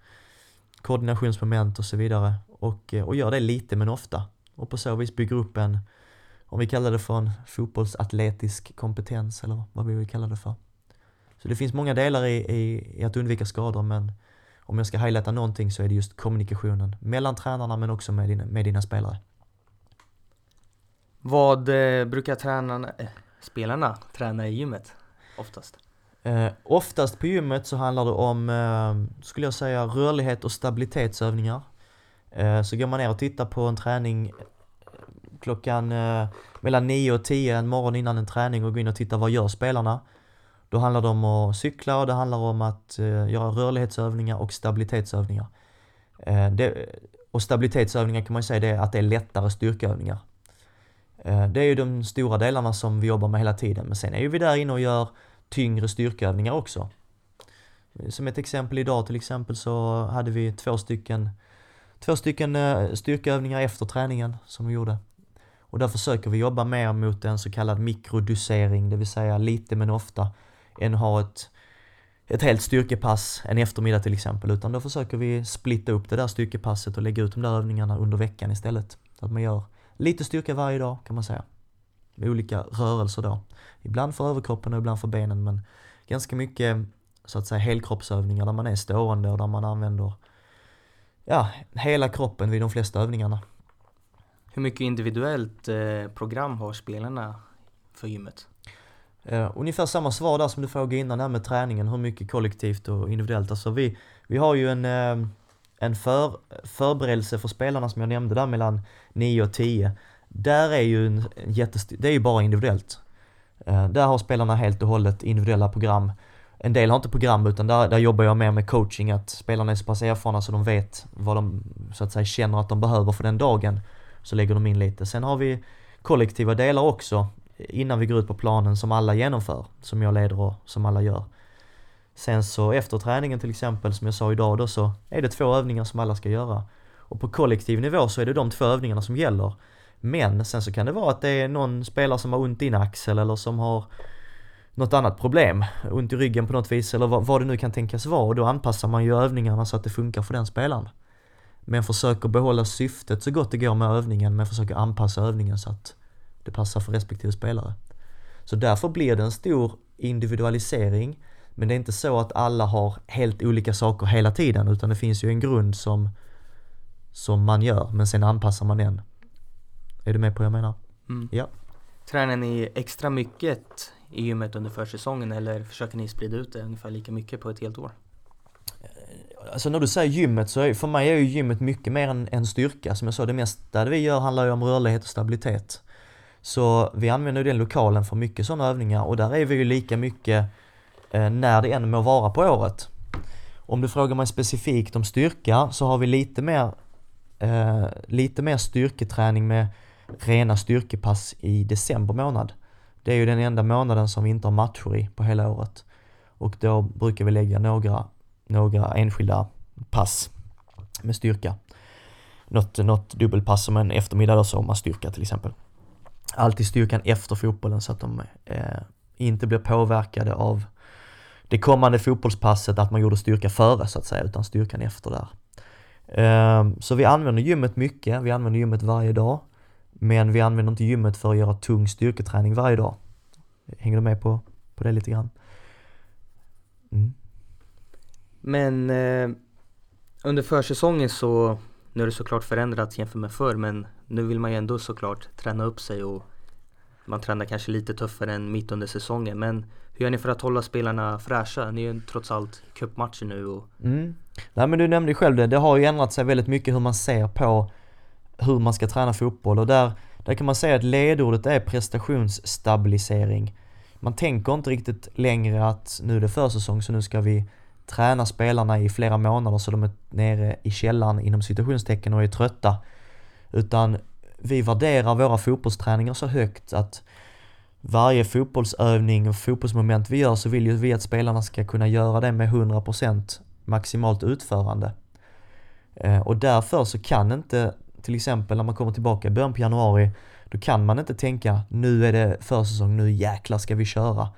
koordinationsmoment och så vidare. Och, eh, och gör det lite men ofta. Och på så vis bygger upp en, om vi kallar det för en fotbollsatletisk kompetens eller vad vi vill kalla det för. Så det finns många delar i, i, i att undvika skador men om jag ska highlighta någonting så är det just kommunikationen mellan tränarna men också med dina, med dina spelare. Vad eh, brukar tränarna, eh, spelarna träna i gymmet oftast? Eh, oftast på gymmet så handlar det om, eh, skulle jag säga, rörlighet och stabilitetsövningar. Eh, så går man ner och tittar på en träning klockan eh, mellan 9 och 10 en morgon innan en träning och går in och tittar vad gör spelarna. Då handlar det om att cykla och det handlar om att eh, göra rörlighetsövningar och stabilitetsövningar. Eh, det, och stabilitetsövningar kan man säga det är att det är lättare styrkeövningar. Eh, det är ju de stora delarna som vi jobbar med hela tiden, men sen är ju vi där inne och gör tyngre styrkeövningar också. Som ett exempel idag till exempel så hade vi två stycken, två stycken eh, styrkeövningar efter träningen som vi gjorde. Och där försöker vi jobba mer mot en så kallad mikrodosering, det vill säga lite men ofta, än att ha ett, ett helt styrkepass en eftermiddag till exempel. Utan då försöker vi splitta upp det där styrkepasset och lägga ut de där övningarna under veckan istället. Så att man gör lite styrka varje dag kan man säga. Med olika rörelser då. Ibland för överkroppen och ibland för benen men ganska mycket så att säga helkroppsövningar där man är stående och där man använder ja, hela kroppen vid de flesta övningarna. Hur mycket individuellt eh, program har spelarna för gymmet? Eh, ungefär samma svar där som du frågade innan här med träningen, hur mycket kollektivt och individuellt. Alltså vi, vi har ju en, eh, en för, förberedelse för spelarna som jag nämnde där mellan 9 och 10. Där är ju en, en jättestor, det är ju bara individuellt. Eh, där har spelarna helt och hållet individuella program. En del har inte program utan där, där jobbar jag mer med coaching, att spelarna är så pass erfarna så de vet vad de så att säga känner att de behöver för den dagen. Så lägger de in lite. Sen har vi kollektiva delar också innan vi går ut på planen som alla genomför, som jag leder och som alla gör. Sen så efter träningen till exempel, som jag sa idag då, så är det två övningar som alla ska göra. Och på kollektiv nivå så är det de två övningarna som gäller. Men sen så kan det vara att det är någon spelare som har ont i en axel eller som har något annat problem, ont i ryggen på något vis eller vad, vad det nu kan tänkas vara och då anpassar man ju övningarna så att det funkar för den spelaren. Men försöker behålla syftet så gott det går med övningen men försöker anpassa övningen så att det passar för respektive spelare. Så därför blir det en stor individualisering men det är inte så att alla har helt olika saker hela tiden utan det finns ju en grund som, som man gör men sen anpassar man den. Är du med på vad jag menar? Mm. Ja. Tränar ni extra mycket i gymmet under försäsongen eller försöker ni sprida ut det ungefär lika mycket på ett helt år? Alltså när du säger gymmet så är, för mig är ju gymmet mycket mer än, än styrka. Som jag sa, det mesta det vi gör handlar ju om rörlighet och stabilitet. Så vi använder den lokalen för mycket sådana övningar och där är vi ju lika mycket eh, när det än må vara på året. Om du frågar mig specifikt om styrka så har vi lite mer, eh, lite mer styrketräning med rena styrkepass i december månad. Det är ju den enda månaden som vi inte har matcher i på hela året. Och då brukar vi lägga några, några enskilda pass med styrka. Något, något dubbelpass som en eftermiddag då, sommarstyrka till exempel alltid styrkan efter fotbollen så att de eh, inte blir påverkade av det kommande fotbollspasset, att man gjorde styrka före så att säga, utan styrkan efter där. Eh, så vi använder gymmet mycket, vi använder gymmet varje dag. Men vi använder inte gymmet för att göra tung styrketräning varje dag. Hänger du med på, på det lite grann? Mm. Men eh, under försäsongen så nu är det såklart förändrats jämfört med förr men nu vill man ju ändå såklart träna upp sig och man tränar kanske lite tuffare än mitt under säsongen. Men hur gör ni för att hålla spelarna fräscha? Ni är ju trots allt cupmatcher nu och... Mm. Nej men du nämnde ju själv det, det har ju ändrat sig väldigt mycket hur man ser på hur man ska träna fotboll och där, där kan man säga att ledordet är prestationsstabilisering. Man tänker inte riktigt längre att nu är det försäsong så nu ska vi träna spelarna i flera månader så de är nere i källaren inom situationstecken och är trötta. Utan vi värderar våra fotbollsträningar så högt att varje fotbollsövning och fotbollsmoment vi gör så vill ju vi att spelarna ska kunna göra det med 100% maximalt utförande. Eh, och därför så kan inte, till exempel när man kommer tillbaka i början på januari, då kan man inte tänka nu är det försäsong, nu jäklar ska vi köra.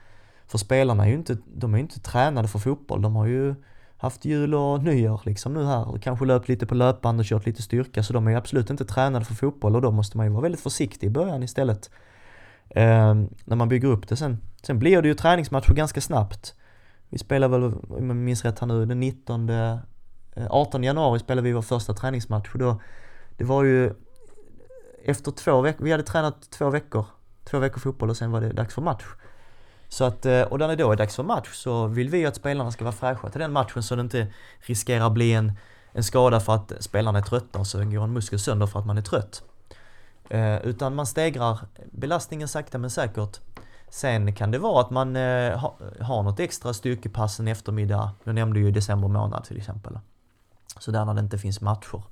För spelarna är ju inte, de är ju inte tränade för fotboll, de har ju haft jul och nyår liksom nu här och kanske löpt lite på löpband och kört lite styrka så de är ju absolut inte tränade för fotboll och då måste man ju vara väldigt försiktig i början istället. Eh, när man bygger upp det sen. Sen blir det ju träningsmatcher ganska snabbt. Vi spelar väl, om jag minns rätt här nu, den 19 18 eh, januari spelade vi vår första träningsmatch och då, det var ju efter två veckor, vi hade tränat två veckor, två veckor fotboll och sen var det dags för match. Så att, eh, och när det då är dags för match så vill vi att spelarna ska vara fräscha till den matchen så det inte riskerar bli en, en skada för att spelarna är trötta och så går en muskel sönder för att man är trött. Eh, utan man stegrar belastningen sakta men säkert. Sen kan det vara att man eh, ha, har något extra styrkepass en eftermiddag. Jag nämnde ju december månad till exempel. Så där när det inte finns matcher.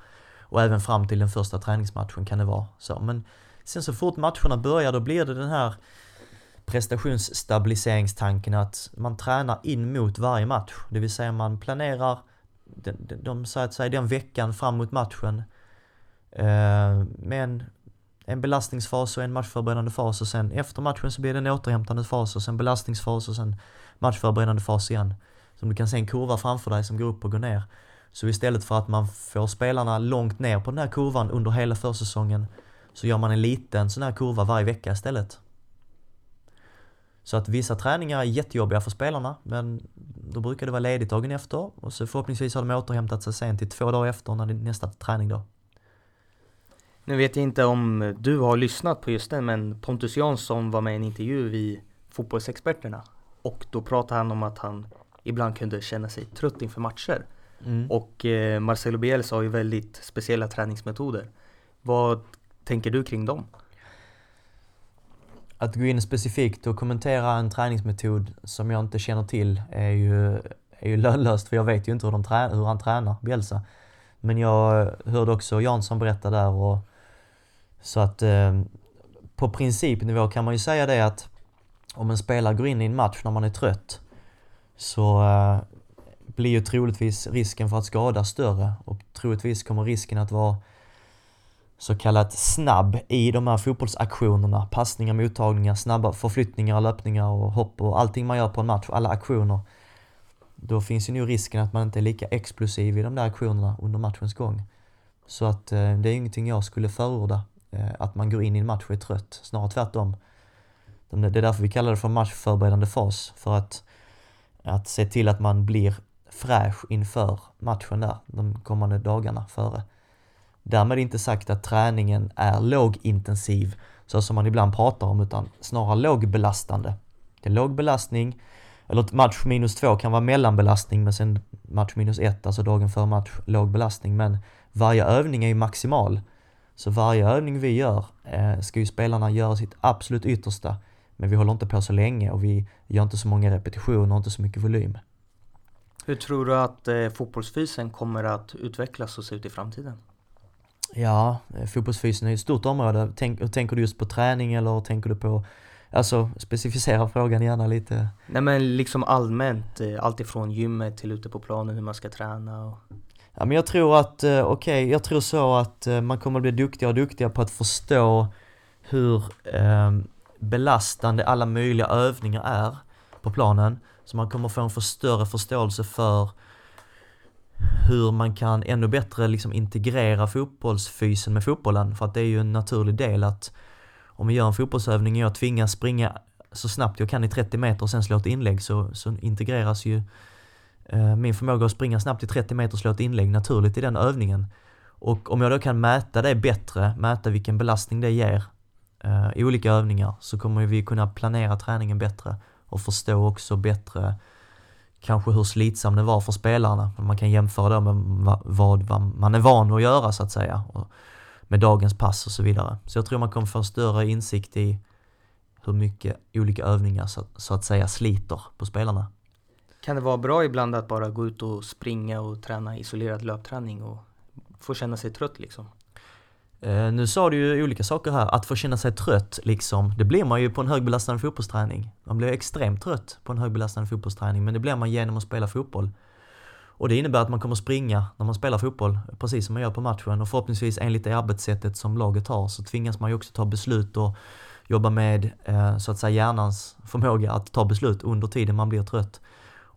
Och även fram till den första träningsmatchen kan det vara så. Men sen så fort matcherna börjar då blir det den här prestationsstabiliseringstanken att man tränar in mot varje match. Det vill säga man planerar de, de, de, så att säga, den veckan fram mot matchen eh, med en, en belastningsfas och en matchförberedande fas och sen efter matchen så blir det en återhämtande fas och sen belastningsfas och sen matchförberedande fas igen. Som du kan se en kurva framför dig som går upp och går ner. Så istället för att man får spelarna långt ner på den här kurvan under hela försäsongen så gör man en liten sån här kurva varje vecka istället. Så att vissa träningar är jättejobbiga för spelarna men då brukar det vara ledigt dagen efter och så förhoppningsvis har de återhämtat sig sen till två dagar efter när det är nästa träning då. Nu vet jag inte om du har lyssnat på just den men Pontus Jansson var med i en intervju vid Fotbollsexperterna och då pratade han om att han ibland kunde känna sig trött inför matcher. Mm. Och eh, Marcelo Bielsa har ju väldigt speciella träningsmetoder. Vad tänker du kring dem? Att gå in specifikt och kommentera en träningsmetod som jag inte känner till är ju, är ju lönlöst för jag vet ju inte hur, de trä, hur han tränar, Bielsa. Men jag hörde också Jansson berätta där och så att eh, på principnivå kan man ju säga det att om en spelare går in i en match när man är trött så eh, blir ju troligtvis risken för att skada större och troligtvis kommer risken att vara så kallat snabb i de här fotbollsaktionerna. Passningar, mottagningar, snabba förflyttningar, löpningar och hopp och allting man gör på en match, alla aktioner. Då finns ju nu risken att man inte är lika explosiv i de där aktionerna under matchens gång. Så att eh, det är ingenting jag skulle förorda, eh, att man går in i en match och är trött. Snarare tvärtom. Det är därför vi kallar det för matchförberedande fas, för att, att se till att man blir fräsch inför matchen där, de kommande dagarna före. Därmed inte sagt att träningen är lågintensiv, så som man ibland pratar om, utan snarare lågbelastande. Det är låg belastning, eller match minus två kan vara mellanbelastning, men sen match minus ett, alltså dagen före match, låg belastning. Men varje övning är ju maximal. Så varje övning vi gör eh, ska ju spelarna göra sitt absolut yttersta. Men vi håller inte på så länge och vi gör inte så många repetitioner och inte så mycket volym. Hur tror du att eh, fotbollsfysen kommer att utvecklas och se ut i framtiden? Ja, eh, fotbollsfysen är ett stort område. Tänk, tänker du just på träning eller tänker du på Alltså specificera frågan gärna lite. Nej men liksom allmänt, eh, alltifrån gymmet till ute på planen hur man ska träna och... Ja men jag tror att, eh, okej, okay, jag tror så att man kommer att bli duktigare och duktigare på att förstå hur eh, belastande alla möjliga övningar är på planen. Så man kommer få en för större förståelse för hur man kan ännu bättre liksom integrera fotbollsfysen med fotbollen. För att det är ju en naturlig del att om vi gör en fotbollsövning och jag tvingas springa så snabbt jag kan i 30 meter och sen slå ett inlägg så, så integreras ju eh, min förmåga att springa snabbt i 30 meter och slå ett inlägg naturligt i den övningen. Och om jag då kan mäta det bättre, mäta vilken belastning det ger eh, i olika övningar så kommer vi kunna planera träningen bättre och förstå också bättre kanske hur slitsam det var för spelarna. Man kan jämföra det med vad, vad man är van att göra så att säga. Och med dagens pass och så vidare. Så jag tror man kommer få större insikt i hur mycket olika övningar så, så att säga sliter på spelarna. Kan det vara bra ibland att bara gå ut och springa och träna isolerad löpträning och få känna sig trött liksom? Eh, nu sa du ju olika saker här. Att få känna sig trött, liksom, det blir man ju på en högbelastande fotbollsträning. Man blir extremt trött på en högbelastande fotbollsträning, men det blir man genom att spela fotboll. Och det innebär att man kommer springa när man spelar fotboll, precis som man gör på matchen. Och förhoppningsvis enligt det arbetssättet som laget har så tvingas man ju också ta beslut och jobba med, eh, så att säga, hjärnans förmåga att ta beslut under tiden man blir trött.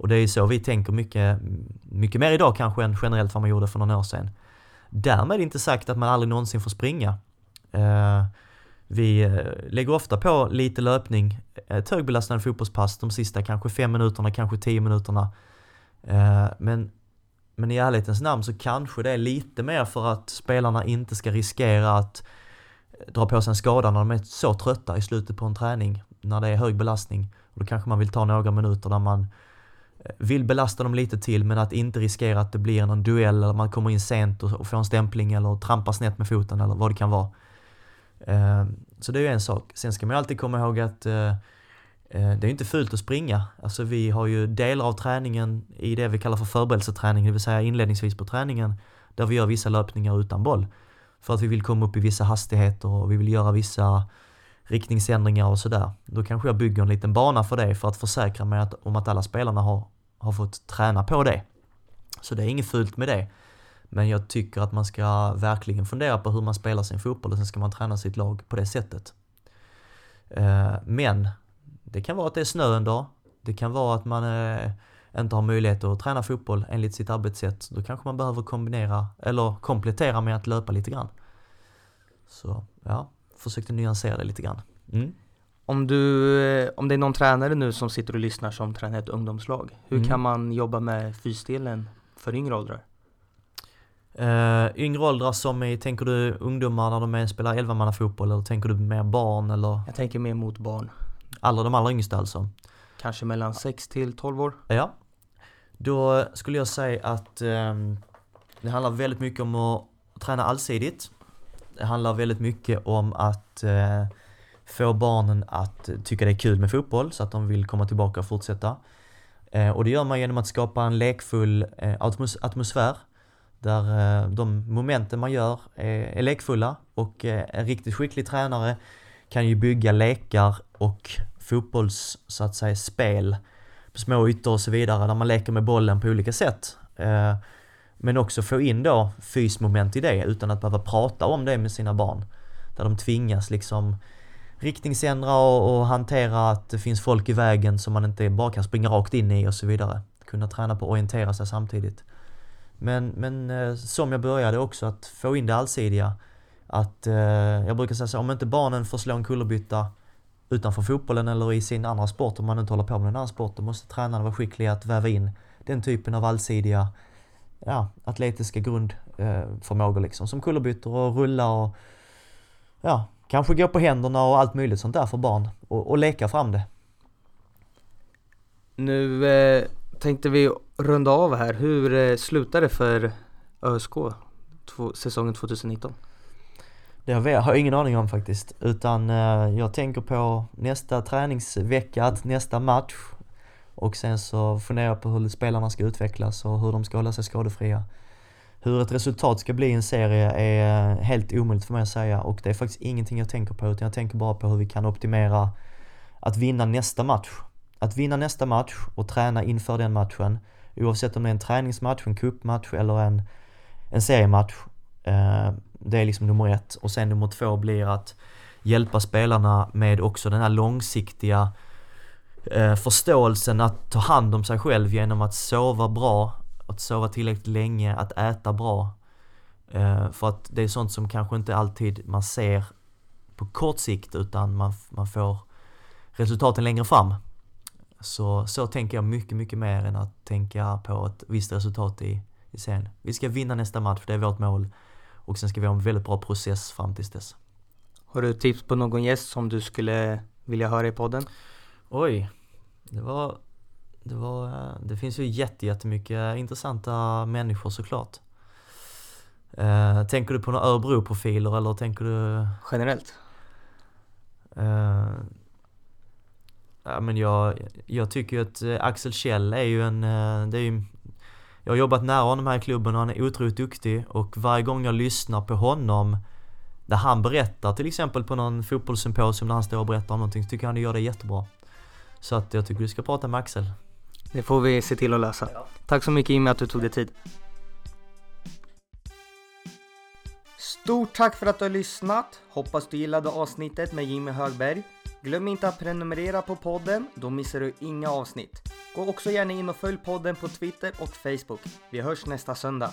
Och det är ju så vi tänker mycket, mycket mer idag kanske än generellt vad man gjorde för några år sedan. Därmed inte sagt att man aldrig någonsin får springa. Eh, vi eh, lägger ofta på lite löpning, ett högbelastande fotbollspass de sista kanske fem minuterna, kanske tio minuterna. Men, men i ärlighetens namn så kanske det är lite mer för att spelarna inte ska riskera att dra på sig en skada när de är så trötta i slutet på en träning, när det är hög belastning. Och då kanske man vill ta några minuter där man vill belasta dem lite till men att inte riskera att det blir någon duell eller man kommer in sent och, får en stämpling eller trampar snett med foten eller vad det kan vara. Eh, så det är ju en sak. Sen ska man ju alltid komma ihåg att eh, eh, det är inte fult att springa. Alltså vi har ju delar av träningen i det vi kallar för förberedelseträning, det vill säga inledningsvis på träningen, där vi gör vissa löpningar utan boll. För att vi vill komma upp i vissa hastigheter och vi vill göra vissa riktningsändringar och sådär. Då kanske jag bygger en liten bana för det för att försäkra mig att, om att alla spelarna har, har fått träna på det. Så det är inget fult med det. Men jag tycker att man ska verkligen fundera på hur man spelar sin fotboll och sen ska man träna sitt lag på det sättet. Eh, men det kan vara att det är snö en dag. Det kan vara att man eh, inte har möjlighet att träna fotboll enligt sitt arbetssätt. Då kanske man behöver kombinera eller komplettera med att löpa lite grann. Så ja, försökte nyansera det lite grann. Mm. Om, du, om det är någon tränare nu som sitter och lyssnar som tränar ett ungdomslag, hur mm. kan man jobba med fysdelen för yngre åldrar? Uh, yngre åldrar som är, tänker du ungdomar när de är, spelar 11 fotboll eller tänker du mer barn eller? Jag tänker mer mot barn. Alla de allra yngsta alltså? Kanske mellan 6 till 12 år? Ja. Då skulle jag säga att um, det handlar väldigt mycket om att träna allsidigt. Det handlar väldigt mycket om att eh, få barnen att tycka det är kul med fotboll så att de vill komma tillbaka och fortsätta. Eh, och det gör man genom att skapa en lekfull eh, atmos atmosfär där eh, de momenten man gör är, är lekfulla och eh, en riktigt skicklig tränare kan ju bygga lekar och fotbolls, så att säga, spel på små ytor och så vidare där man leker med bollen på olika sätt. Eh, men också få in då fysmoment i det utan att behöva prata om det med sina barn. Där de tvingas liksom riktningsändra och, och hantera att det finns folk i vägen som man inte bara kan springa rakt in i och så vidare. Kunna träna på att orientera sig samtidigt. Men, men eh, som jag började också, att få in det allsidiga. Att, eh, jag brukar säga så, om inte barnen får slå en kullerbytta utanför fotbollen eller i sin andra sport, om man inte håller på med en annan sport, då måste tränaren vara skicklig att väva in den typen av allsidiga ja, atletiska grundförmågor liksom. Som kullerbyttor och rulla och ja, kanske gå på händerna och allt möjligt sånt där för barn och, och leka fram det. Nu eh, tänkte vi runda av här. Hur eh, slutade det för ÖSK två, säsongen 2019? Det har jag ingen aning om faktiskt. Utan eh, jag tänker på nästa träningsvecka, nästa match och sen så funderar jag på hur spelarna ska utvecklas och hur de ska hålla sig skadefria. Hur ett resultat ska bli i en serie är helt omöjligt för mig att säga och det är faktiskt ingenting jag tänker på utan jag tänker bara på hur vi kan optimera att vinna nästa match. Att vinna nästa match och träna inför den matchen oavsett om det är en träningsmatch, en cupmatch eller en, en seriematch. Eh, det är liksom nummer ett och sen nummer två blir att hjälpa spelarna med också den här långsiktiga eh, förståelsen att ta hand om sig själv genom att sova bra, att sova tillräckligt länge, att äta bra. Eh, för att det är sånt som kanske inte alltid man ser på kort sikt utan man, man får resultaten längre fram. Så, så tänker jag mycket, mycket mer än att tänka på ett visst resultat i, i serien. Vi ska vinna nästa match, det är vårt mål. Och sen ska vi ha en väldigt bra process fram tills dess. Har du tips på någon gäst som du skulle vilja höra i podden? Oj, det var, det var, det finns ju jättemycket intressanta människor såklart. Uh, tänker du på några Örebro-profiler eller tänker du? Generellt? Uh, Ja men jag, jag tycker ju att eh, Axel Kjell är ju en, eh, det är ju, jag har jobbat nära honom här i klubben och han är otroligt duktig och varje gång jag lyssnar på honom där han berättar till exempel på någon fotbollssymposium när han står och berättar om någonting så tycker jag han gör det jättebra. Så att jag tycker du ska prata med Axel. Det får vi se till att lösa. Tack så mycket Jimmy att du tog dig tid. Stort tack för att du har lyssnat. Hoppas du gillade avsnittet med Jimmy Högberg. Glöm inte att prenumerera på podden, då missar du inga avsnitt. Gå också gärna in och följ podden på Twitter och Facebook. Vi hörs nästa söndag.